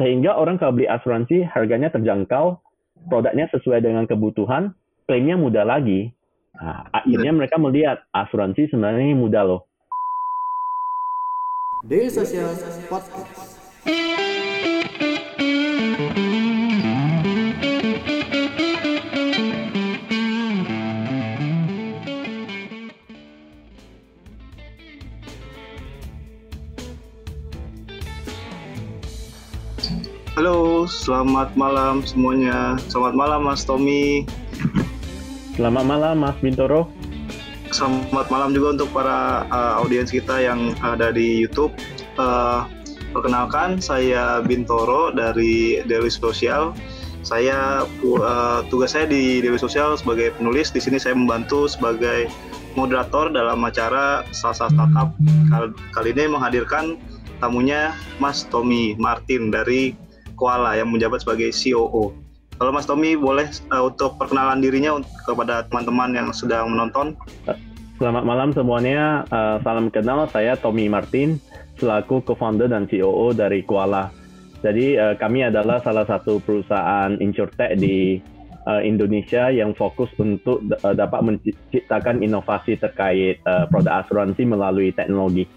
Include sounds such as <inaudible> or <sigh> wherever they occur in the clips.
Sehingga orang kalau beli asuransi harganya terjangkau, produknya sesuai dengan kebutuhan, klaimnya mudah lagi. Nah, akhirnya mereka melihat asuransi sebenarnya mudah loh. Daily Social Podcast. Selamat malam semuanya. Selamat malam Mas Tommy. Selamat malam Mas Bintoro. Selamat malam juga untuk para uh, audiens kita yang ada di YouTube. Uh, perkenalkan, saya Bintoro dari Daily Social. Saya uh, tugas saya di Daily Social sebagai penulis. Di sini saya membantu sebagai moderator dalam acara Salsa Startup. Kali ini menghadirkan tamunya Mas Tommy Martin dari Koala yang menjabat sebagai COO. Kalau Mas Tommy boleh uh, untuk perkenalan dirinya kepada teman-teman yang sedang menonton. Selamat malam semuanya. Uh, salam kenal, saya Tommy Martin selaku co-founder dan COO dari Koala. Jadi uh, kami adalah salah satu perusahaan insurtech di uh, Indonesia yang fokus untuk uh, dapat menciptakan inovasi terkait uh, produk asuransi melalui teknologi.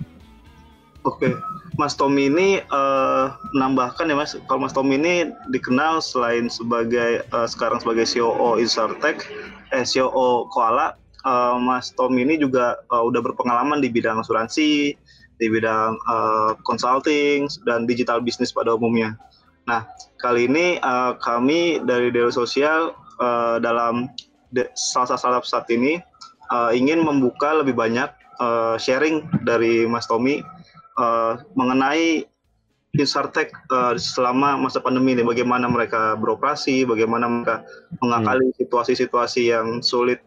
Oke, okay. Mas Tommy ini uh, menambahkan ya Mas, kalau Mas Tommy ini dikenal selain sebagai uh, sekarang sebagai COO Insurtech, eh COO Koala, uh, Mas Tommy ini juga uh, udah berpengalaman di bidang asuransi, di bidang uh, consulting dan digital bisnis pada umumnya. Nah, kali ini uh, kami dari Dewa Sosial uh, dalam de, salah satu saat ini uh, ingin membuka lebih banyak uh, sharing dari Mas Tommy uh, mengenai Insartech uh, selama masa pandemi ini, bagaimana mereka beroperasi, bagaimana mereka mengakali hmm. situasi-situasi yang sulit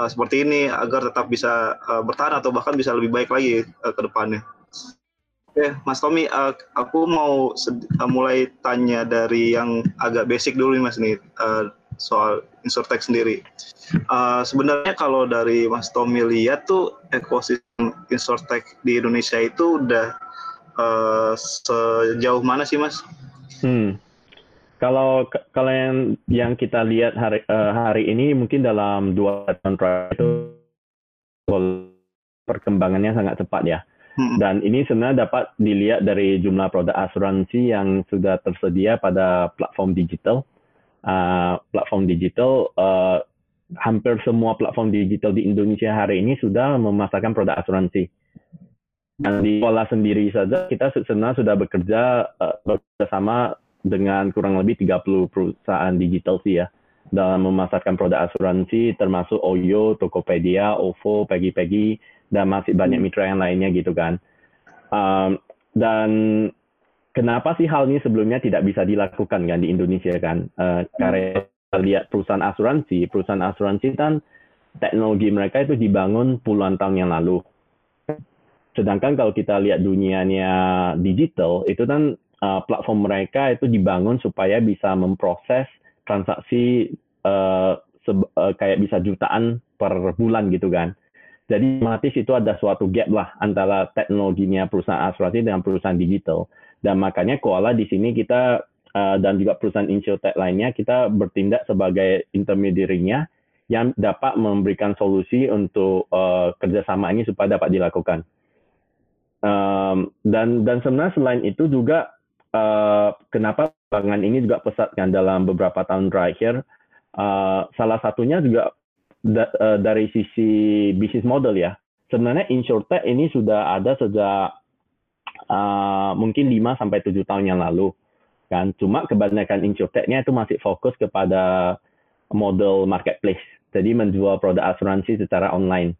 uh, seperti ini agar tetap bisa uh, bertahan atau bahkan bisa lebih baik lagi uh, ke depannya. Oke, okay, Mas Tommy, uh, aku mau uh, mulai tanya dari yang agak basic dulu nih Mas nih uh, soal Insurtech sendiri. Uh, sebenarnya kalau dari Mas Tommy lihat tuh ekosistem insurtech di Indonesia itu udah uh, sejauh mana sih mas? Hmm. Kalau kalau yang yang kita lihat hari uh, hari ini mungkin dalam dua tahun terakhir itu perkembangannya sangat cepat ya. Hmm. Dan ini sebenarnya dapat dilihat dari jumlah produk asuransi yang sudah tersedia pada platform digital. Uh, platform digital uh, hampir semua platform digital di Indonesia hari ini sudah memasarkan produk asuransi. Dan di pola sendiri saja kita sebenarnya sudah bekerja uh, bersama dengan kurang lebih 30 perusahaan digital sih ya dalam memasarkan produk asuransi termasuk Oyo, Tokopedia, OVO, Pegi-Pegi dan masih banyak mitra yang lainnya gitu kan. Um, dan kenapa sih hal ini sebelumnya tidak bisa dilakukan kan di Indonesia kan? Uh, karena lihat perusahaan asuransi, perusahaan asuransi kan teknologi mereka itu dibangun puluhan tahun yang lalu. Sedangkan kalau kita lihat dunianya digital, itu kan uh, platform mereka itu dibangun supaya bisa memproses transaksi uh, uh, kayak bisa jutaan per bulan gitu kan. Jadi otomatis itu ada suatu gap lah antara teknologinya perusahaan asuransi dengan perusahaan digital. Dan makanya Koala di sini kita uh, dan juga perusahaan insurtech lainnya, kita bertindak sebagai intermediary-nya yang dapat memberikan solusi untuk uh, kerjasama ini supaya dapat dilakukan. Um, dan dan sebenarnya selain itu juga uh, kenapa bangan ini juga pesat kan dalam beberapa tahun terakhir, uh, salah satunya juga da, uh, dari sisi bisnis model ya. Sebenarnya insurtech ini sudah ada sejak uh, mungkin 5 sampai 7 tahun yang lalu kan. Cuma kebanyakan insurtechnya itu masih fokus kepada model marketplace. Jadi menjual produk asuransi secara online.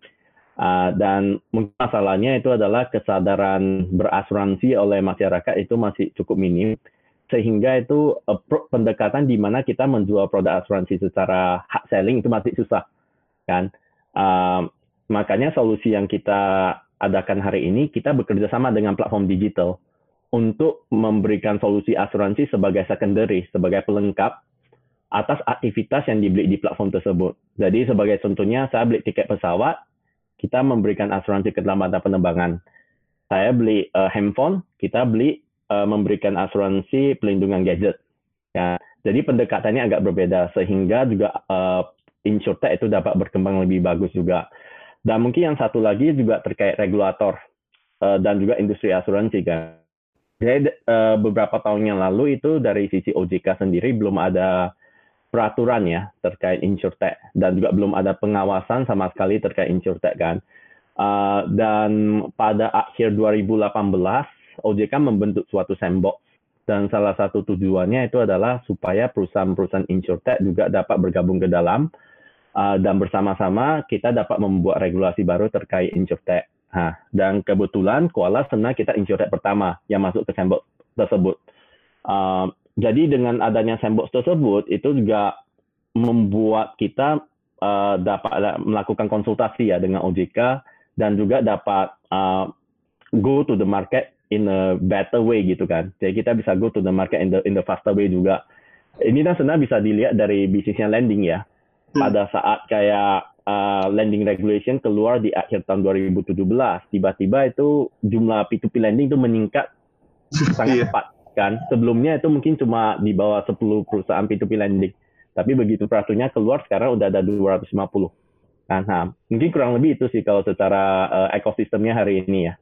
Uh, dan mungkin masalahnya itu adalah kesadaran berasuransi oleh masyarakat itu masih cukup minim. Sehingga itu uh, pendekatan di mana kita menjual produk asuransi secara hard selling itu masih susah kan. Uh, makanya solusi yang kita adakan hari ini kita bekerja sama dengan platform digital untuk memberikan solusi asuransi sebagai secondary, sebagai pelengkap atas aktivitas yang dibeli di platform tersebut. Jadi sebagai contohnya, saya beli tiket pesawat, kita memberikan asuransi keterlambatan penerbangan. Saya beli uh, handphone, kita beli uh, memberikan asuransi pelindungan gadget. Ya, jadi pendekatannya agak berbeda sehingga juga uh, insurtech itu dapat berkembang lebih bagus juga. Dan mungkin yang satu lagi juga terkait regulator uh, dan juga industri asuransi kan. Jadi uh, beberapa tahun yang lalu itu dari sisi OJK sendiri belum ada peraturan ya terkait insurtech dan juga belum ada pengawasan sama sekali terkait insurtech kan. Uh, dan pada akhir 2018 OJK membentuk suatu sandbox dan salah satu tujuannya itu adalah supaya perusahaan-perusahaan insurtech juga dapat bergabung ke dalam uh, dan bersama-sama kita dapat membuat regulasi baru terkait insurtech. Nah, dan kebetulan Koala sebenarnya kita insurtech pertama yang masuk ke sandbox tersebut. Uh, jadi dengan adanya sandbox tersebut itu juga membuat kita uh, dapat melakukan konsultasi ya dengan OJK dan juga dapat uh, go to the market in a better way gitu kan. Jadi kita bisa go to the market in the in the faster way juga. Ini kan sebenarnya bisa dilihat dari bisnisnya lending ya. Hmm. Pada saat kayak uh, lending regulation keluar di akhir tahun 2017, tiba-tiba itu jumlah P2P lending itu meningkat sangat yeah. cepat kan. Sebelumnya itu mungkin cuma di bawah 10 perusahaan P2P lending. Tapi begitu peraturannya keluar sekarang udah ada 250 Nah, nah, mungkin kurang lebih itu sih kalau secara uh, ekosistemnya hari ini ya.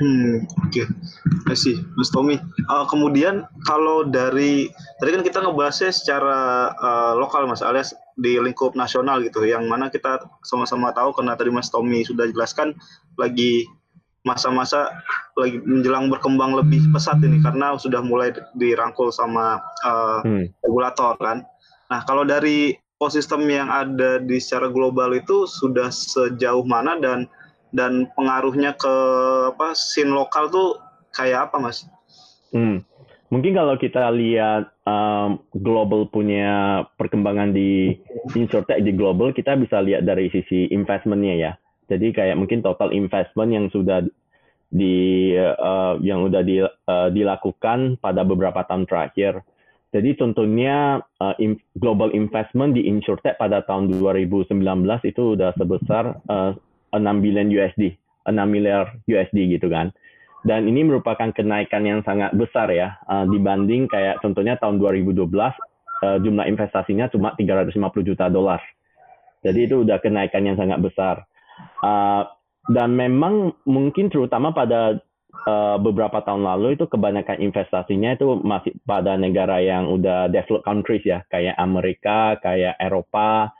Hmm, oke, okay. masih Mas Tommy. Uh, kemudian kalau dari tadi kan kita ngebahasnya secara uh, lokal Mas, alias di lingkup nasional gitu, yang mana kita sama-sama tahu karena tadi Mas Tommy sudah jelaskan lagi masa-masa lagi menjelang berkembang lebih pesat ini karena sudah mulai dirangkul sama uh, hmm. regulator kan. Nah, kalau dari ekosistem yang ada di secara global itu sudah sejauh mana dan dan pengaruhnya ke apa scene lokal tuh kayak apa mas? Hmm. Mungkin kalau kita lihat um, global punya perkembangan di insurtech di global, kita bisa lihat dari sisi investmentnya ya. Jadi kayak mungkin total investment yang sudah di uh, yang sudah di, uh, dilakukan pada beberapa tahun terakhir jadi contohnya uh, in, global investment di insurtech pada tahun 2019 itu udah sebesar uh, 6 billion USD, 6 miliar USD gitu kan. Dan ini merupakan kenaikan yang sangat besar ya uh, dibanding kayak contohnya tahun 2012 uh, jumlah investasinya cuma 350 juta dolar. Jadi itu udah kenaikan yang sangat besar. Uh, dan memang mungkin terutama pada uh, beberapa tahun lalu itu kebanyakan investasinya itu masih pada negara yang udah developed countries ya, kayak Amerika, kayak Eropa,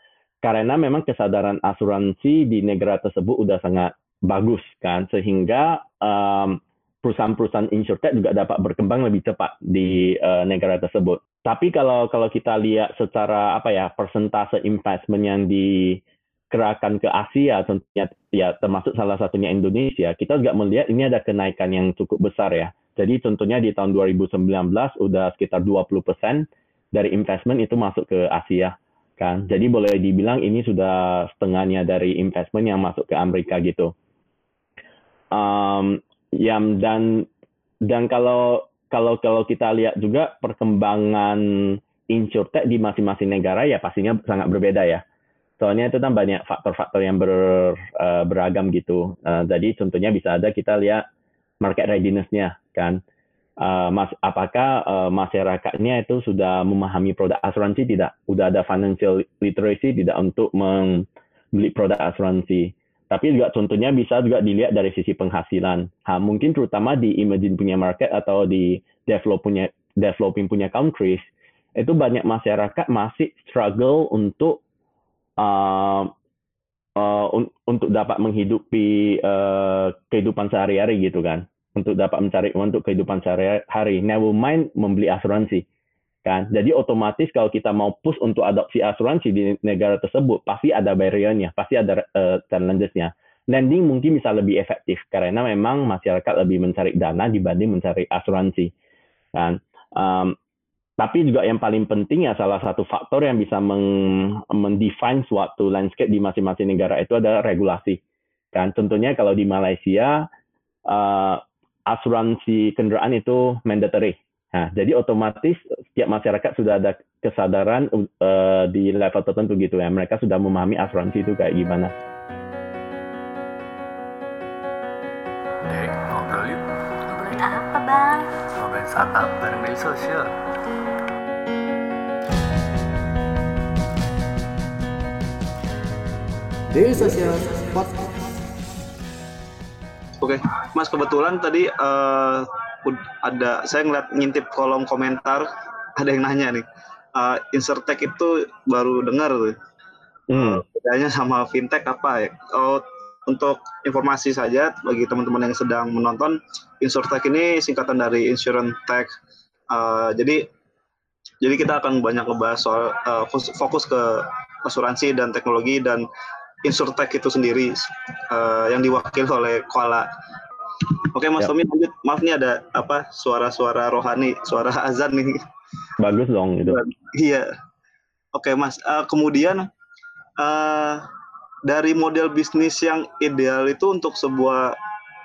karena memang kesadaran asuransi di negara tersebut udah sangat bagus kan, sehingga um, perusahaan-perusahaan insurtech juga dapat berkembang lebih cepat di uh, negara tersebut. Tapi kalau kalau kita lihat secara apa ya persentase investment yang di gerakan ke Asia tentunya ya termasuk salah satunya Indonesia, kita juga melihat ini ada kenaikan yang cukup besar ya. Jadi contohnya di tahun 2019 udah sekitar 20% dari investment itu masuk ke Asia kan. Jadi boleh dibilang ini sudah setengahnya dari investment yang masuk ke Amerika gitu. Um, ya dan dan kalau kalau kalau kita lihat juga perkembangan insurtech di masing-masing negara ya pastinya sangat berbeda ya soalnya itu kan banyak faktor-faktor yang ber, uh, beragam gitu. Uh, jadi contohnya bisa ada kita lihat market readiness-nya kan. Uh, mas, apakah uh, masyarakatnya itu sudah memahami produk asuransi tidak? Sudah ada financial literacy tidak untuk membeli produk asuransi? Tapi juga contohnya bisa juga dilihat dari sisi penghasilan. Ha, mungkin terutama di emerging punya market atau di develop punya, developing punya countries, itu banyak masyarakat masih struggle untuk uh, uh, un untuk dapat menghidupi uh, kehidupan sehari-hari gitu kan. Untuk dapat mencari untuk kehidupan sehari-hari. Never mind membeli asuransi kan jadi otomatis kalau kita mau push untuk adopsi asuransi di negara tersebut pasti ada barriernya pasti ada uh, challengesnya lending mungkin bisa lebih efektif karena memang masyarakat lebih mencari dana dibanding mencari asuransi kan um, tapi juga yang paling penting ya salah satu faktor yang bisa mendefine suatu landscape di masing-masing negara itu adalah regulasi. Kan contohnya kalau di Malaysia uh, asuransi kendaraan itu mandatory. Nah, jadi otomatis setiap masyarakat sudah ada kesadaran uh, di level tertentu gitu ya. Mereka sudah memahami asuransi itu kayak gimana. Dek, ngobrol yuk. Ngobrolin apa, Bang? Ngobrolin Startup bareng Daily Social. Daily Social Podcast. Oke, Mas kebetulan tadi uh, ada saya ngeliat ngintip kolom komentar ada yang nanya nih, uh, Insertech itu baru dengar tuh. Hmm. Uh, bedanya sama fintech apa ya? Oh, untuk informasi saja bagi teman-teman yang sedang menonton, Insurtech ini singkatan dari Insurance Tech. Uh, jadi jadi kita akan banyak ngebahas soal uh, fokus ke asuransi dan teknologi dan Insurtech itu sendiri uh, yang diwakili oleh Kuala. Oke Mas yep. Tommy lanjut. Maaf nih ada apa suara-suara rohani, suara azan nih. Bagus dong itu. Iya. Oke Mas. Uh, kemudian uh, dari model bisnis yang ideal itu untuk sebuah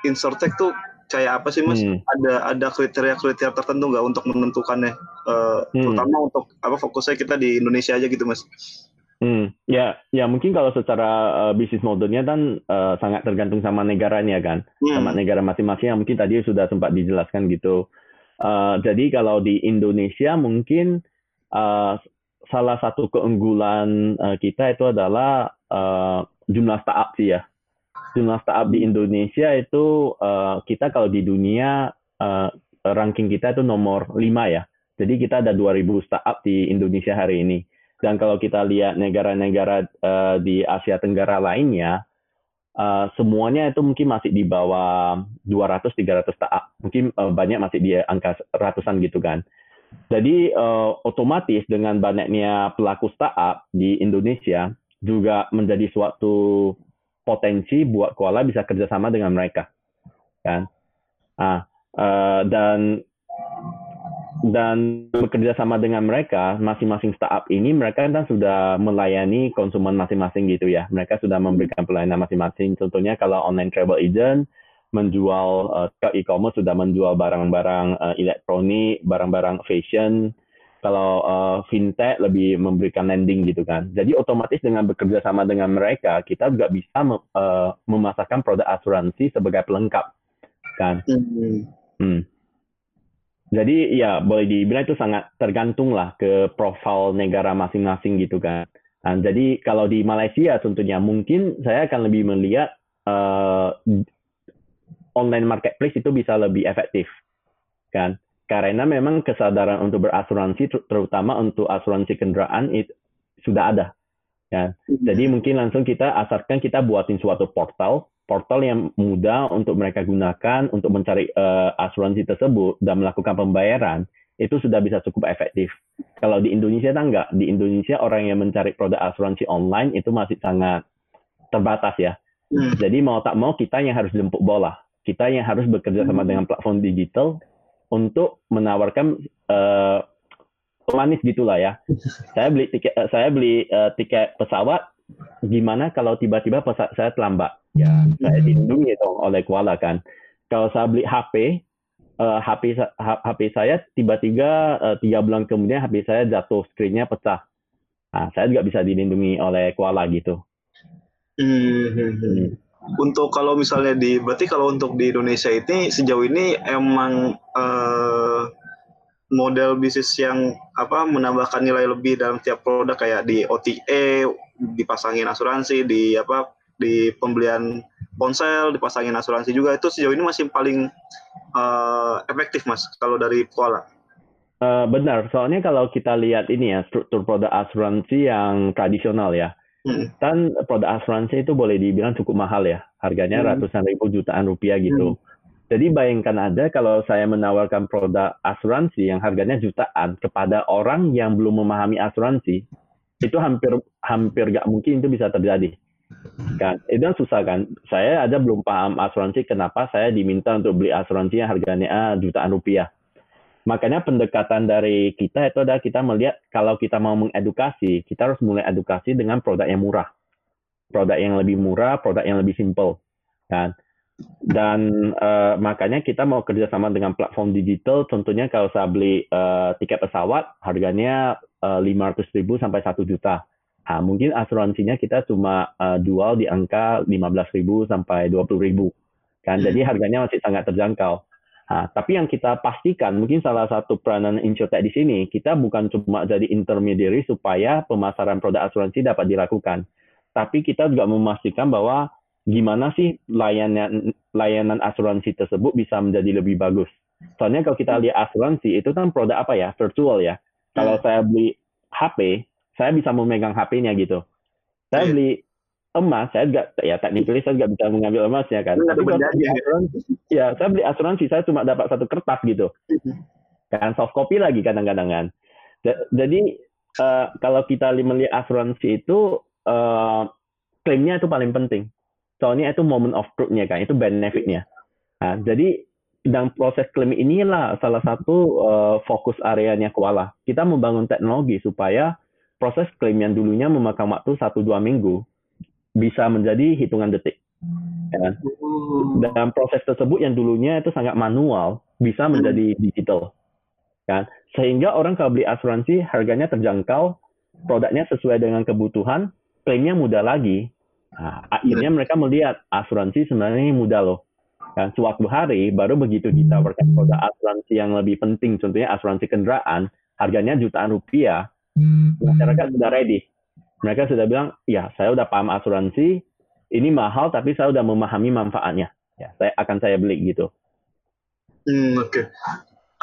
insurtech tuh kayak apa sih mas? Hmm. Ada ada kriteria-kriteria tertentu nggak untuk menentukannya? Uh, hmm. Terutama untuk apa fokusnya kita di Indonesia aja gitu mas? Hmm, ya, ya mungkin kalau secara uh, bisnis modelnya kan uh, sangat tergantung sama negaranya kan, hmm. sama negara masing-masing yang mungkin tadi sudah sempat dijelaskan gitu. Uh, jadi kalau di Indonesia mungkin uh, salah satu keunggulan uh, kita itu adalah uh, jumlah startup sih ya. Jumlah startup di Indonesia itu uh, kita kalau di dunia uh, ranking kita itu nomor 5 ya. Jadi kita ada 2000 startup di Indonesia hari ini. Dan kalau kita lihat negara-negara uh, di Asia Tenggara lainnya, uh, semuanya itu mungkin masih di bawah 200-300 startup. Mungkin uh, banyak masih di angka ratusan gitu kan. Jadi uh, otomatis dengan banyaknya pelaku startup di Indonesia, juga menjadi suatu potensi buat Kuala bisa kerjasama dengan mereka, kan? Ah, uh, dan dan bekerja sama dengan mereka, masing-masing startup ini mereka kan sudah melayani konsumen masing-masing gitu ya. Mereka sudah memberikan pelayanan masing-masing. Contohnya kalau online travel agent menjual uh, e-commerce sudah menjual barang-barang uh, elektronik, barang-barang fashion, kalau uh, fintech lebih memberikan lending gitu kan. Jadi otomatis dengan bekerja sama dengan mereka, kita juga bisa uh, memasarkan produk asuransi sebagai pelengkap kan. Hmm. Hmm. Jadi ya boleh dibilang itu sangat tergantung lah ke profil negara masing-masing gitu kan. Nah, jadi kalau di Malaysia tentunya mungkin saya akan lebih melihat uh, online marketplace itu bisa lebih efektif kan karena memang kesadaran untuk berasuransi terutama untuk asuransi kendaraan itu sudah ada ya hmm. jadi mungkin langsung kita asarkan kita buatin suatu portal portal yang mudah untuk mereka gunakan untuk mencari uh, asuransi tersebut dan melakukan pembayaran itu sudah bisa cukup efektif. Kalau di Indonesia kan enggak. Di Indonesia orang yang mencari produk asuransi online itu masih sangat terbatas ya. Hmm. Jadi mau tak mau kita yang harus jemput bola. Kita yang harus bekerja sama hmm. dengan platform digital untuk menawarkan uh, manis gitulah ya. <laughs> Saya beli tiket uh, saya beli uh, tiket pesawat gimana kalau tiba-tiba saya terlambat? Ya, saya dilindungi dong oleh Kuala kan. Kalau saya beli HP, uh, HP HP saya tiba-tiba uh, tiga bulan kemudian HP saya jatuh, screen-nya pecah. Nah, saya juga bisa dilindungi oleh Kuala gitu. Hmm. hmm, hmm. hmm untuk kalau misalnya di berarti kalau untuk di Indonesia ini sejauh ini emang uh, model bisnis yang apa menambahkan nilai lebih dalam tiap produk kayak di OTA dipasangin asuransi di apa di pembelian ponsel dipasangin asuransi juga itu sejauh ini masih paling uh, efektif mas kalau dari Kuala. Uh, benar, soalnya kalau kita lihat ini ya struktur produk asuransi yang tradisional ya, Hmm. Kan produk asuransi itu boleh dibilang cukup mahal ya, harganya hmm. ratusan ribu jutaan rupiah gitu. Hmm. Jadi bayangkan ada kalau saya menawarkan produk asuransi yang harganya jutaan kepada orang yang belum memahami asuransi, itu hampir hampir gak mungkin itu bisa terjadi. Kan, itu susah kan. Saya ada belum paham asuransi, kenapa saya diminta untuk beli asuransi yang harganya ah, jutaan rupiah. Makanya pendekatan dari kita itu adalah kita melihat kalau kita mau mengedukasi, kita harus mulai edukasi dengan produk yang murah. Produk yang lebih murah, produk yang lebih simple. Kan? Dan uh, makanya kita mau kerjasama dengan platform digital, contohnya kalau saya beli uh, tiket pesawat, harganya 500 ribu sampai 1 juta. Nah, mungkin asuransinya kita cuma uh, jual di angka 15 ribu sampai 20 ribu. Kan? Jadi harganya masih sangat terjangkau Nah, tapi yang kita pastikan, mungkin salah satu peranan insurtech di sini, kita bukan cuma jadi intermediary supaya pemasaran produk asuransi dapat dilakukan. Tapi kita juga memastikan bahwa gimana sih layanan layanan asuransi tersebut bisa menjadi lebih bagus. Soalnya kalau kita lihat asuransi, itu kan produk apa ya? Virtual ya. Kalau hmm. saya beli HP, saya bisa memegang HP-nya gitu. Saya iya. beli emas, saya juga ya technically saya juga bisa mengambil emas ya kan. Tapi kalau ya. asuransi, ya saya beli asuransi saya cuma dapat satu kertas gitu. Kan soft copy lagi kadang-kadang kan. Jadi uh, kalau kita melihat asuransi itu uh, klaimnya itu paling penting. Soalnya itu moment of truth-nya kan, itu benefit-nya. Nah, jadi dalam proses klaim inilah salah satu uh, fokus areanya Koala. Kita membangun teknologi supaya proses klaim yang dulunya memakan waktu satu dua minggu bisa menjadi hitungan detik. Ya kan? Dan proses tersebut yang dulunya itu sangat manual bisa menjadi digital. Kan? Sehingga orang kalau beli asuransi harganya terjangkau, produknya sesuai dengan kebutuhan, klaimnya mudah lagi. Nah, akhirnya mereka melihat asuransi sebenarnya mudah loh. Kan suatu hari baru begitu ditawarkan produk asuransi yang lebih penting, contohnya asuransi kendaraan, harganya jutaan rupiah, masyarakat sudah ready mereka sudah bilang, ya saya udah paham asuransi, ini mahal tapi saya udah memahami manfaatnya. Ya, saya akan saya beli gitu. Hmm, oke. Okay.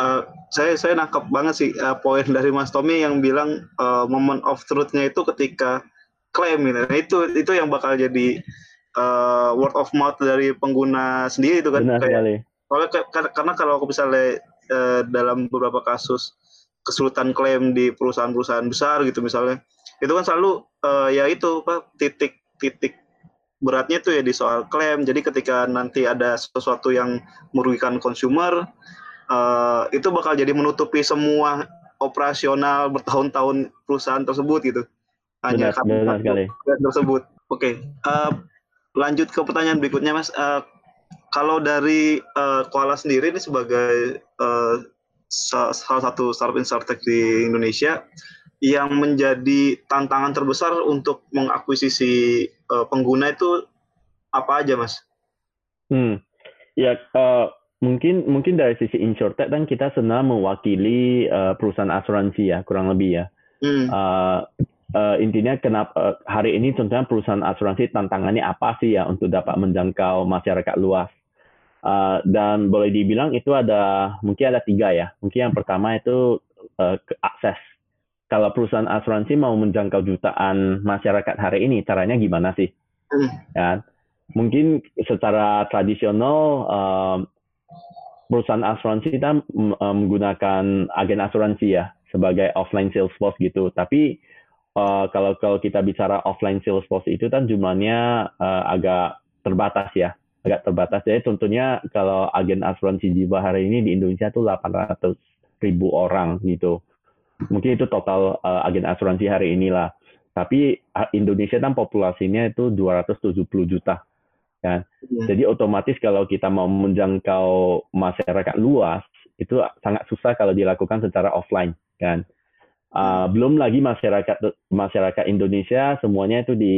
Uh, eh, saya saya nangkep banget sih uh, poin dari Mas Tommy yang bilang uh, moment of truth-nya itu ketika klaim gitu. Nah, itu itu yang bakal jadi uh, word of mouth dari pengguna sendiri itu kan. Benar sekali. Soalnya karena kalau aku misalnya uh, dalam beberapa kasus kesulitan klaim di perusahaan-perusahaan besar gitu misalnya itu kan selalu uh, ya itu apa titik titik beratnya itu ya di soal klaim jadi ketika nanti ada sesuatu yang merugikan konsumer uh, itu bakal jadi menutupi semua operasional bertahun-tahun perusahaan tersebut gitu hanya benar, benar tersebut oke okay. uh, lanjut ke pertanyaan berikutnya mas uh, kalau dari uh, Koala sendiri ini sebagai uh, salah satu startup insurtech di Indonesia yang menjadi tantangan terbesar untuk mengakuisisi uh, pengguna itu apa aja, Mas? Hmm, ya uh, mungkin mungkin dari sisi insurtech kan kita senang mewakili uh, perusahaan asuransi ya kurang lebih ya. Hmm. Uh, uh, intinya kenapa uh, hari ini contohnya perusahaan asuransi tantangannya apa sih ya untuk dapat menjangkau masyarakat luas? Uh, dan boleh dibilang itu ada mungkin ada tiga ya. Mungkin yang pertama itu uh, akses kalau perusahaan asuransi mau menjangkau jutaan masyarakat hari ini, caranya gimana sih? Hmm. Ya, mungkin secara tradisional um, perusahaan asuransi kita menggunakan agen asuransi ya sebagai offline sales force gitu. Tapi uh, kalau kalau kita bicara offline sales force itu kan jumlahnya uh, agak terbatas ya, agak terbatas. Jadi tentunya kalau agen asuransi jiwa hari ini di Indonesia tuh 800 ribu orang gitu mungkin itu total uh, agen asuransi hari inilah. Tapi Indonesia kan populasinya itu 270 juta kan. Ya. Jadi otomatis kalau kita mau menjangkau masyarakat luas itu sangat susah kalau dilakukan secara offline kan. Uh, belum lagi masyarakat masyarakat Indonesia semuanya itu di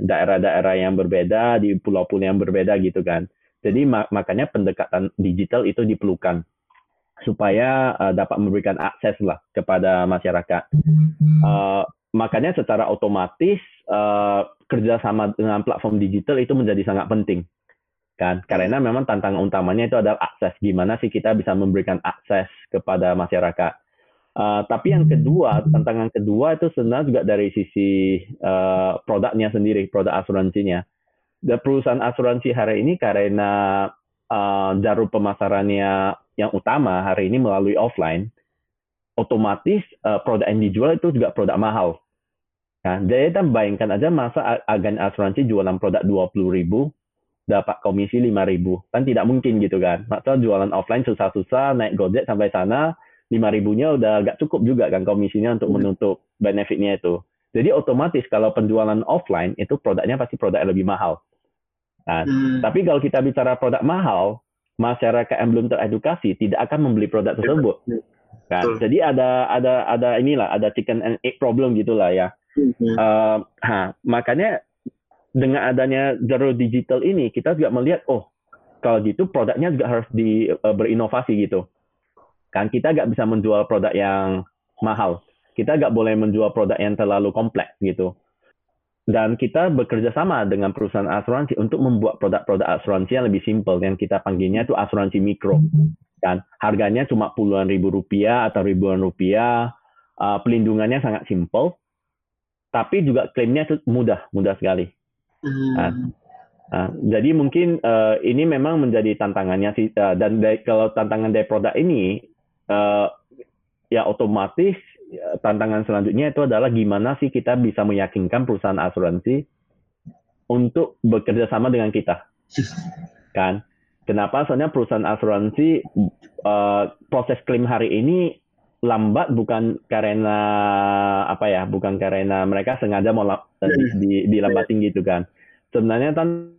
daerah-daerah yang berbeda, di pulau-pulau yang berbeda gitu kan. Jadi mak makanya pendekatan digital itu diperlukan supaya uh, dapat memberikan akses lah kepada masyarakat. Uh, makanya secara otomatis uh, kerjasama dengan platform digital itu menjadi sangat penting kan. Karena memang tantangan utamanya itu adalah akses. Gimana sih kita bisa memberikan akses kepada masyarakat uh, tapi yang kedua tantangan kedua itu sebenarnya juga dari sisi uh, produknya sendiri produk asuransinya The perusahaan asuransi hari ini karena uh, jarum pemasarannya yang utama hari ini melalui offline, otomatis uh, produk yang dijual itu juga produk mahal. Nah, jadi kita bayangkan aja masa agen asuransi jualan produk 20 ribu, dapat komisi 5 ribu. Kan tidak mungkin gitu kan. Masa jualan offline susah-susah, naik gojek sampai sana, 5 ribunya udah gak cukup juga kan komisinya untuk hmm. menutup benefitnya itu. Jadi otomatis kalau penjualan offline itu produknya pasti produk yang lebih mahal. Nah, hmm. tapi kalau kita bicara produk mahal, masyarakat yang belum teredukasi tidak akan membeli produk tersebut. Kan? Jadi ada ada ada inilah ada chicken and egg problem gitulah ya. Mm-hmm. Uh, ha, makanya dengan adanya zero digital ini kita juga melihat oh kalau gitu produknya juga harus di uh, berinovasi gitu. Kan kita nggak bisa menjual produk yang mahal. Kita nggak boleh menjual produk yang terlalu kompleks gitu. Dan kita bekerja sama dengan perusahaan asuransi untuk membuat produk-produk asuransi yang lebih simpel, yang kita panggilnya itu asuransi mikro. Kan harganya cuma puluhan ribu rupiah atau ribuan rupiah, uh, pelindungannya sangat simpel, tapi juga klaimnya itu mudah, mudah sekali. Hmm. Nah, nah, jadi mungkin uh, ini memang menjadi tantangannya sih, uh, dan dari, kalau tantangan dari produk ini, uh, ya otomatis Ya, tantangan selanjutnya itu adalah gimana sih kita bisa meyakinkan perusahaan asuransi untuk bekerja sama dengan kita, <laughs> kan? Kenapa? Soalnya perusahaan asuransi uh, proses klaim hari ini lambat bukan karena apa ya, bukan karena mereka sengaja mau di, di, dilambatin gitu kan. Sebenarnya kan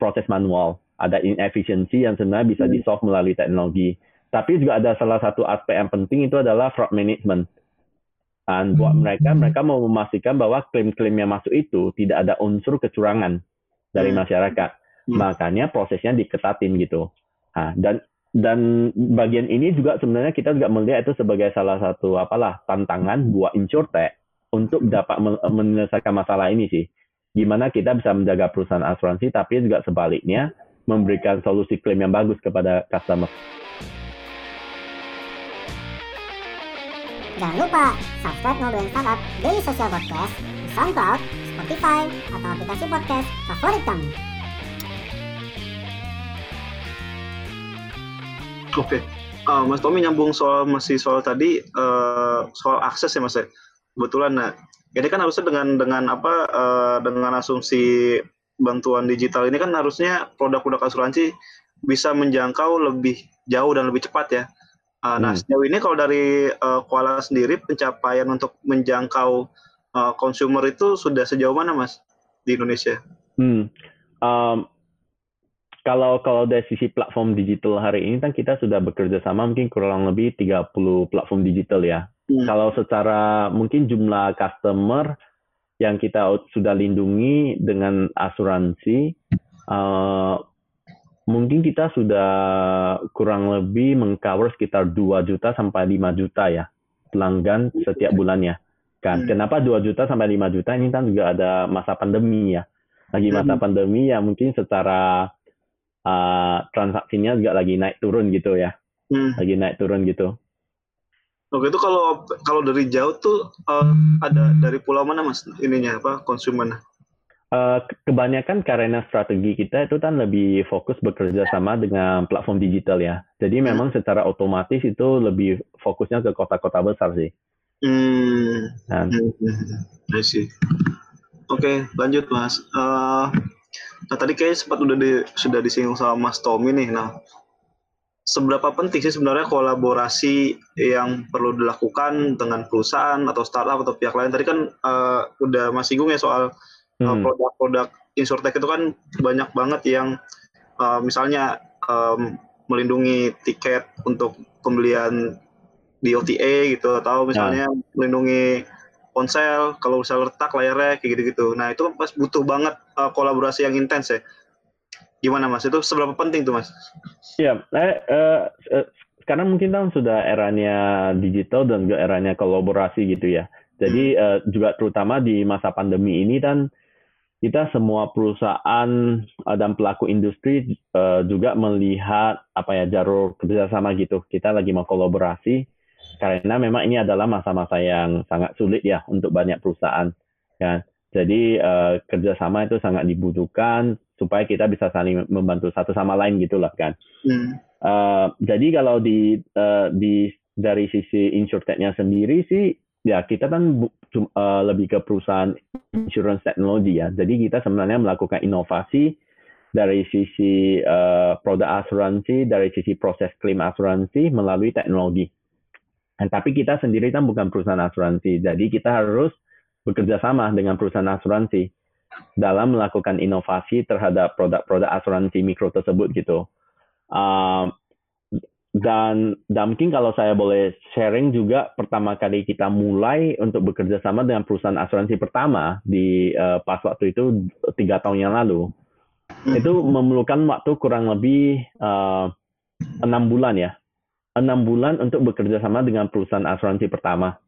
proses manual, ada inefisiensi yang sebenarnya bisa di solve melalui teknologi. Tapi juga ada salah satu aspek yang penting itu adalah fraud management dan buat hmm. mereka, mereka mau memastikan bahwa klaim-klaim yang masuk itu tidak ada unsur kecurangan dari hmm. masyarakat. Hmm. Makanya prosesnya diketatin gitu. Nah, dan dan bagian ini juga sebenarnya kita juga melihat itu sebagai salah satu apalah tantangan buat insurtech untuk dapat menyelesaikan masalah ini sih. Gimana kita bisa menjaga perusahaan asuransi tapi juga sebaliknya memberikan solusi klaim yang bagus kepada customer. Jangan lupa subscribe Ngobrolin Startup Daily Social Podcast di SoundCloud, Spotify, atau aplikasi podcast favorit kamu. Oke, okay. uh, Mas Tommy nyambung soal masih soal tadi uh, soal akses ya Mas ya. Kebetulan, nah ini kan harusnya dengan dengan apa uh, dengan asumsi bantuan digital ini kan harusnya produk-produk asuransi bisa menjangkau lebih jauh dan lebih cepat ya Uh, nah, hmm. sejauh ini kalau dari uh, Kuala sendiri pencapaian untuk menjangkau uh, consumer itu sudah sejauh mana, Mas, di Indonesia? Hmm. Um, kalau kalau dari sisi platform digital hari ini kan kita sudah bekerja sama mungkin kurang lebih 30 platform digital ya. Hmm. Kalau secara mungkin jumlah customer yang kita sudah lindungi dengan asuransi uh, mungkin kita sudah kurang lebih mengcover sekitar 2 juta sampai 5 juta ya pelanggan setiap bulannya. Kan. Hmm. Kenapa 2 juta sampai 5 juta ini kan juga ada masa pandemi ya. Lagi masa hmm. pandemi ya mungkin secara uh, transaksinya juga lagi naik turun gitu ya. Hmm. Lagi naik turun gitu. Oke itu kalau kalau dari jauh tuh uh, ada dari pulau mana mas ininya apa konsumen? Uh, kebanyakan karena strategi kita itu kan lebih fokus bekerja sama dengan platform digital ya. Jadi hmm. memang secara otomatis itu lebih fokusnya ke kota-kota besar sih. Hmm. Nah, hmm. sih. Oke, lanjut Mas. Uh, nah tadi kayaknya sempat udah di, sudah disinggung sama Mas Tommy nih. Nah, seberapa penting sih sebenarnya kolaborasi yang perlu dilakukan dengan perusahaan atau startup atau pihak lain? Tadi kan uh, udah Mas singgung ya soal produk hmm. produk-produk insurtech itu kan banyak banget yang uh, misalnya um, melindungi tiket untuk pembelian di OTA gitu atau misalnya nah. melindungi ponsel kalau misalnya retak layarnya kayak gitu-gitu. Nah itu kan pas butuh banget uh, kolaborasi yang intens ya. Gimana mas? Itu seberapa penting tuh mas? Iya, eh, uh, sekarang mungkin kan sudah eranya digital dan juga eranya kolaborasi gitu ya. Jadi hmm. uh, juga terutama di masa pandemi ini kan kita semua perusahaan uh, dan pelaku industri uh, juga melihat apa ya jalur kerjasama gitu. Kita lagi mau kolaborasi karena memang ini adalah masa-masa yang sangat sulit ya untuk banyak perusahaan. Ya. Jadi uh, kerjasama itu sangat dibutuhkan supaya kita bisa saling membantu satu sama lain gitulah kan. Hmm. Uh, jadi kalau di uh, di dari sisi insurtechnya sendiri sih ya kita kan uh, lebih ke perusahaan insurance teknologi ya. Jadi kita sebenarnya melakukan inovasi dari sisi uh, produk asuransi, dari sisi proses klaim asuransi melalui teknologi. Dan tapi kita sendiri kan bukan perusahaan asuransi, jadi kita harus bekerja sama dengan perusahaan asuransi dalam melakukan inovasi terhadap produk-produk asuransi mikro tersebut gitu. Uh, dan, dan mungkin kalau saya boleh sharing juga pertama kali kita mulai untuk bekerja sama dengan perusahaan asuransi pertama di uh, pas waktu itu tiga tahun yang lalu hmm. itu memerlukan waktu kurang lebih uh, enam bulan ya enam bulan untuk bekerja sama dengan perusahaan asuransi pertama.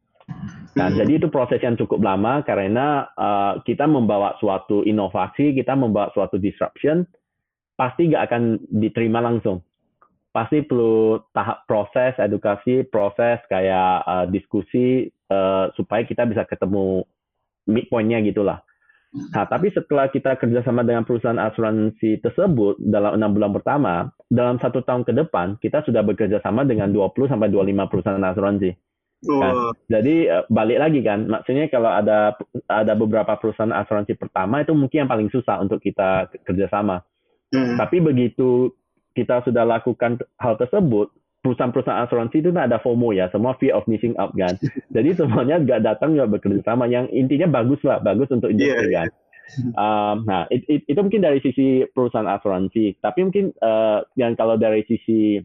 Nah, hmm. jadi itu proses yang cukup lama karena uh, kita membawa suatu inovasi, kita membawa suatu disruption, pasti nggak akan diterima langsung. Pasti perlu tahap proses, edukasi, proses kayak uh, diskusi uh, supaya kita bisa ketemu midpointnya gitulah. Nah, tapi setelah kita kerjasama dengan perusahaan asuransi tersebut dalam enam bulan pertama, dalam satu tahun ke depan kita sudah bekerja sama dengan 20 sampai 25 perusahaan asuransi. Kan? Jadi eh, balik lagi kan, maksudnya kalau ada ada beberapa perusahaan asuransi pertama itu mungkin yang paling susah untuk kita kerjasama. Hmm. Tapi begitu kita sudah lakukan hal tersebut, perusahaan-perusahaan asuransi itu ada FOMO ya, semua fear of missing out kan. <laughs> Jadi semuanya nggak datang nggak bekerja sama. Yang intinya bagus lah, bagus untuk industri yeah, kan. Um, nah, it, it, itu mungkin dari sisi perusahaan asuransi. Tapi mungkin uh, yang kalau dari sisi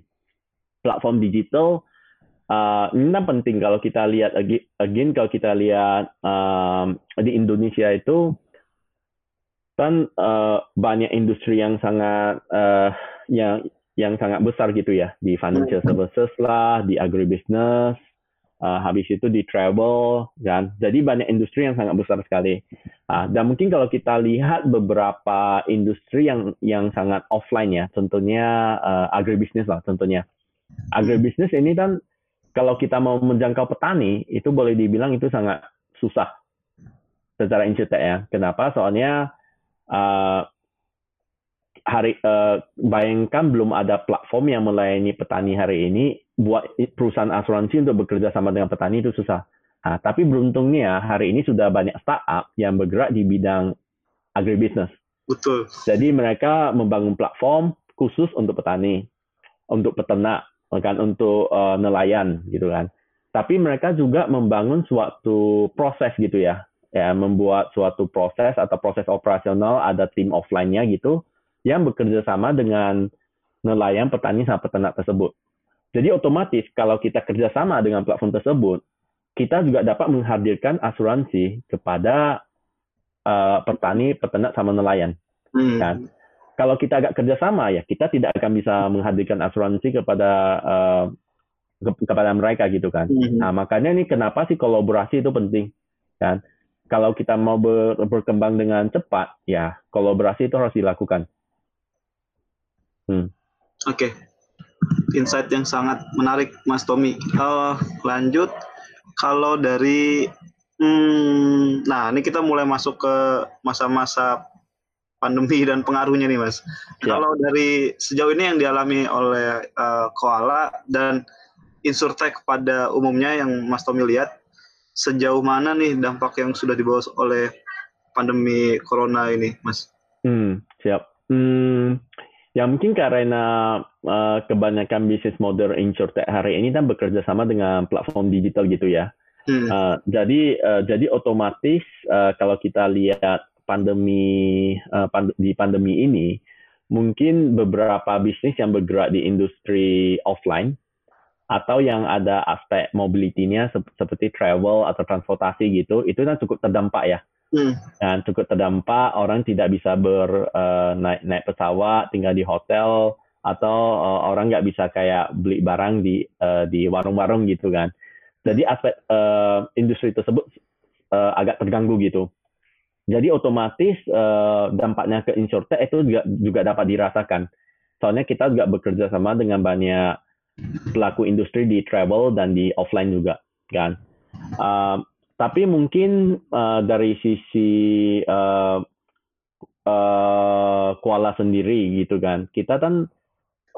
platform digital, uh, ini kan penting kalau kita lihat again kalau kita lihat um, di Indonesia itu kan uh, banyak industri yang sangat uh, yang yang sangat besar gitu ya di financial hmm. services lah, di agribusiness, uh, habis itu di travel kan. Jadi banyak industri yang sangat besar sekali. Uh, dan mungkin kalau kita lihat beberapa industri yang yang sangat offline ya, contohnya uh, agribusiness lah contohnya. Agribusiness ini kan kalau kita mau menjangkau petani itu boleh dibilang itu sangat susah secara incetek ya. Kenapa? Soalnya uh, hari uh, bayangkan belum ada platform yang melayani petani hari ini buat perusahaan asuransi untuk bekerja sama dengan petani itu susah. Nah, tapi beruntungnya hari ini sudah banyak startup yang bergerak di bidang agribusiness. Betul. Jadi mereka membangun platform khusus untuk petani, untuk peternak, kan untuk uh, nelayan gitu kan. Tapi mereka juga membangun suatu proses gitu ya, ya membuat suatu proses atau proses operasional ada tim offline-nya gitu yang bekerja sama dengan nelayan, petani, sama peternak tersebut. Jadi otomatis kalau kita kerjasama dengan platform tersebut, kita juga dapat menghadirkan asuransi kepada uh, petani, peternak, sama nelayan. Hmm. Kan? Kalau kita agak kerjasama ya, kita tidak akan bisa menghadirkan asuransi kepada uh, ke kepada mereka gitu kan. Hmm. Nah makanya ini kenapa sih kolaborasi itu penting kan? Kalau kita mau ber berkembang dengan cepat, ya kolaborasi itu harus dilakukan. Hmm. Oke, okay. insight yang sangat menarik, Mas Tommy. Uh, lanjut, kalau dari, hmm, nah ini kita mulai masuk ke masa-masa pandemi dan pengaruhnya nih, Mas. Ya. Kalau dari sejauh ini yang dialami oleh uh, Koala dan Insurtech pada umumnya yang Mas Tommy lihat, sejauh mana nih dampak yang sudah dibawa oleh pandemi corona ini, Mas? Hmm, siap. Hmm, Ya mungkin karena uh, kebanyakan bisnis model insurtech hari ini kan bekerja sama dengan platform digital gitu ya. Hmm. Uh, jadi uh, jadi otomatis uh, kalau kita lihat pandemi uh, pand di pandemi ini mungkin beberapa bisnis yang bergerak di industri offline atau yang ada aspek mobility-nya se seperti travel atau transportasi gitu itu kan cukup terdampak ya Hmm. Dan cukup terdampak orang tidak bisa ber uh, naik naik pesawat, tinggal di hotel atau uh, orang nggak bisa kayak beli barang di uh, di warung-warung gitu kan. Jadi aspek uh, industri tersebut uh, agak terganggu gitu. Jadi otomatis uh, dampaknya ke insurtech itu juga juga dapat dirasakan. Soalnya kita juga bekerja sama dengan banyak pelaku industri di travel dan di offline juga kan. Uh, tapi mungkin uh, dari sisi uh, uh, Kuala sendiri gitu kan, kita kan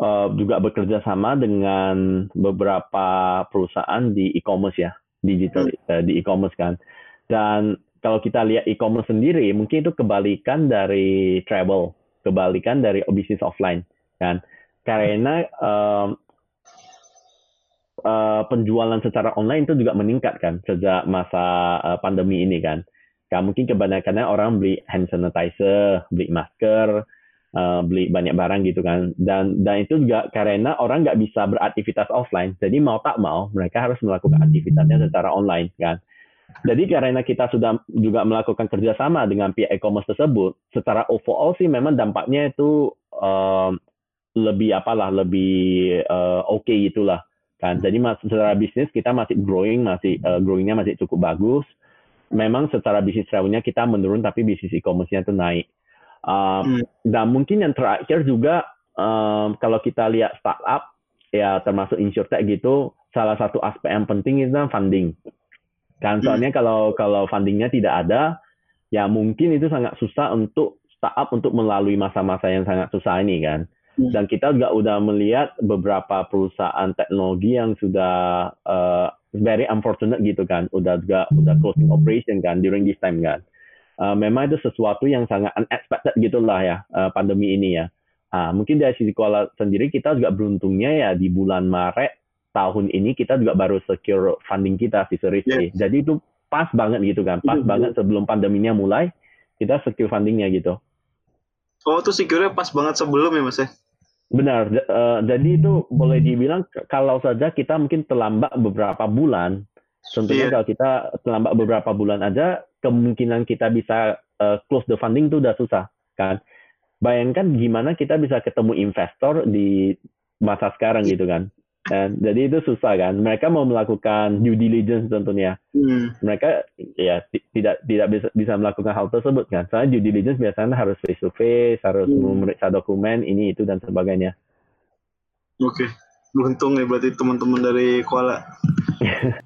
uh, juga bekerja sama dengan beberapa perusahaan di e-commerce ya, digital uh, di e-commerce kan. Dan kalau kita lihat e-commerce sendiri, mungkin itu kebalikan dari travel, kebalikan dari bisnis offline kan. Karena uh, uh, penjualan secara online itu juga meningkat kan sejak masa uh, pandemi ini kan. Kan mungkin kebanyakannya orang beli hand sanitizer, beli masker, uh, beli banyak barang gitu kan. Dan dan itu juga karena orang nggak bisa beraktivitas offline. Jadi mau tak mau mereka harus melakukan aktivitasnya secara online kan. Jadi karena kita sudah juga melakukan kerjasama dengan pihak e-commerce tersebut, secara overall sih memang dampaknya itu uh, lebih apalah lebih uh, oke okay itulah kan. Jadi mas, secara bisnis kita masih growing, masih uh, growingnya masih cukup bagus. Memang secara bisnis revenue kita menurun, tapi bisnis e-commerce-nya itu naik. Uh, hmm. Dan mungkin yang terakhir juga um, kalau kita lihat startup ya termasuk insurtech gitu, salah satu aspek yang penting itu funding Kan soalnya hmm. kalau kalau fundingnya tidak ada, ya mungkin itu sangat susah untuk startup untuk melalui masa-masa yang sangat susah ini kan. Hmm. Dan kita juga udah melihat beberapa perusahaan teknologi yang sudah uh, very unfortunate gitu kan, udah juga udah closing operation kan during this time kan. Uh, memang itu sesuatu yang sangat unexpected gitulah ya uh, pandemi ini ya. Uh, mungkin dari sisi kuala sendiri kita juga beruntungnya ya di bulan Maret tahun ini kita juga baru secure funding kita si Series A. Jadi itu pas banget gitu kan, pas mm-hmm. banget sebelum pandeminya mulai kita secure fundingnya gitu. Oh, itu secure pas banget sebelum ya Mas ya? Benar. Uh, jadi itu boleh dibilang kalau saja kita mungkin terlambat beberapa bulan, tentunya yeah. kalau kita terlambat beberapa bulan aja, kemungkinan kita bisa uh, close the funding itu udah susah kan. Bayangkan gimana kita bisa ketemu investor di masa sekarang gitu kan. Dan jadi itu susah kan. Mereka mau melakukan due diligence tentunya. Hmm. Mereka ya tidak tidak bisa bisa melakukan hal tersebut kan. Soalnya due diligence biasanya harus face to face, harus hmm. memeriksa dokumen ini itu dan sebagainya. Oke, okay. beruntung nih berarti teman-teman dari Kuala. <laughs>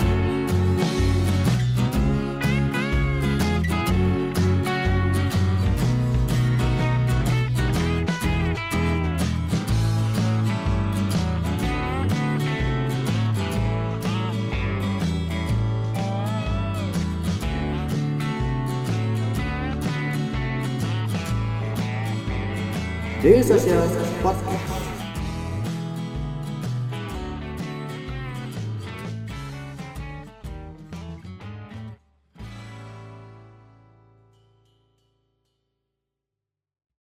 Daily Social Podcast.